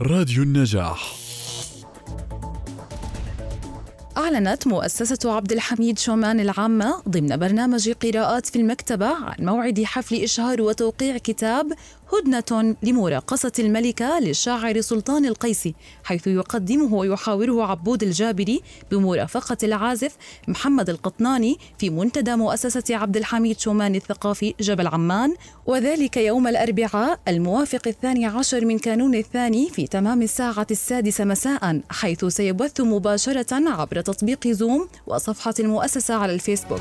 راديو النجاح. أعلنت مؤسسة عبد الحميد شومان العامة ضمن برنامج قراءات في المكتبة عن موعد حفل إشهار وتوقيع كتاب هدنة لمراقصة الملكة للشاعر سلطان القيسي حيث يقدمه ويحاوره عبود الجابري بمرافقة العازف محمد القطناني في منتدى مؤسسة عبد الحميد شومان الثقافي جبل عمان وذلك يوم الأربعاء الموافق الثاني عشر من كانون الثاني في تمام الساعة السادسة مساء حيث سيبث مباشرة عبر تطبيق زوم وصفحة المؤسسة على الفيسبوك.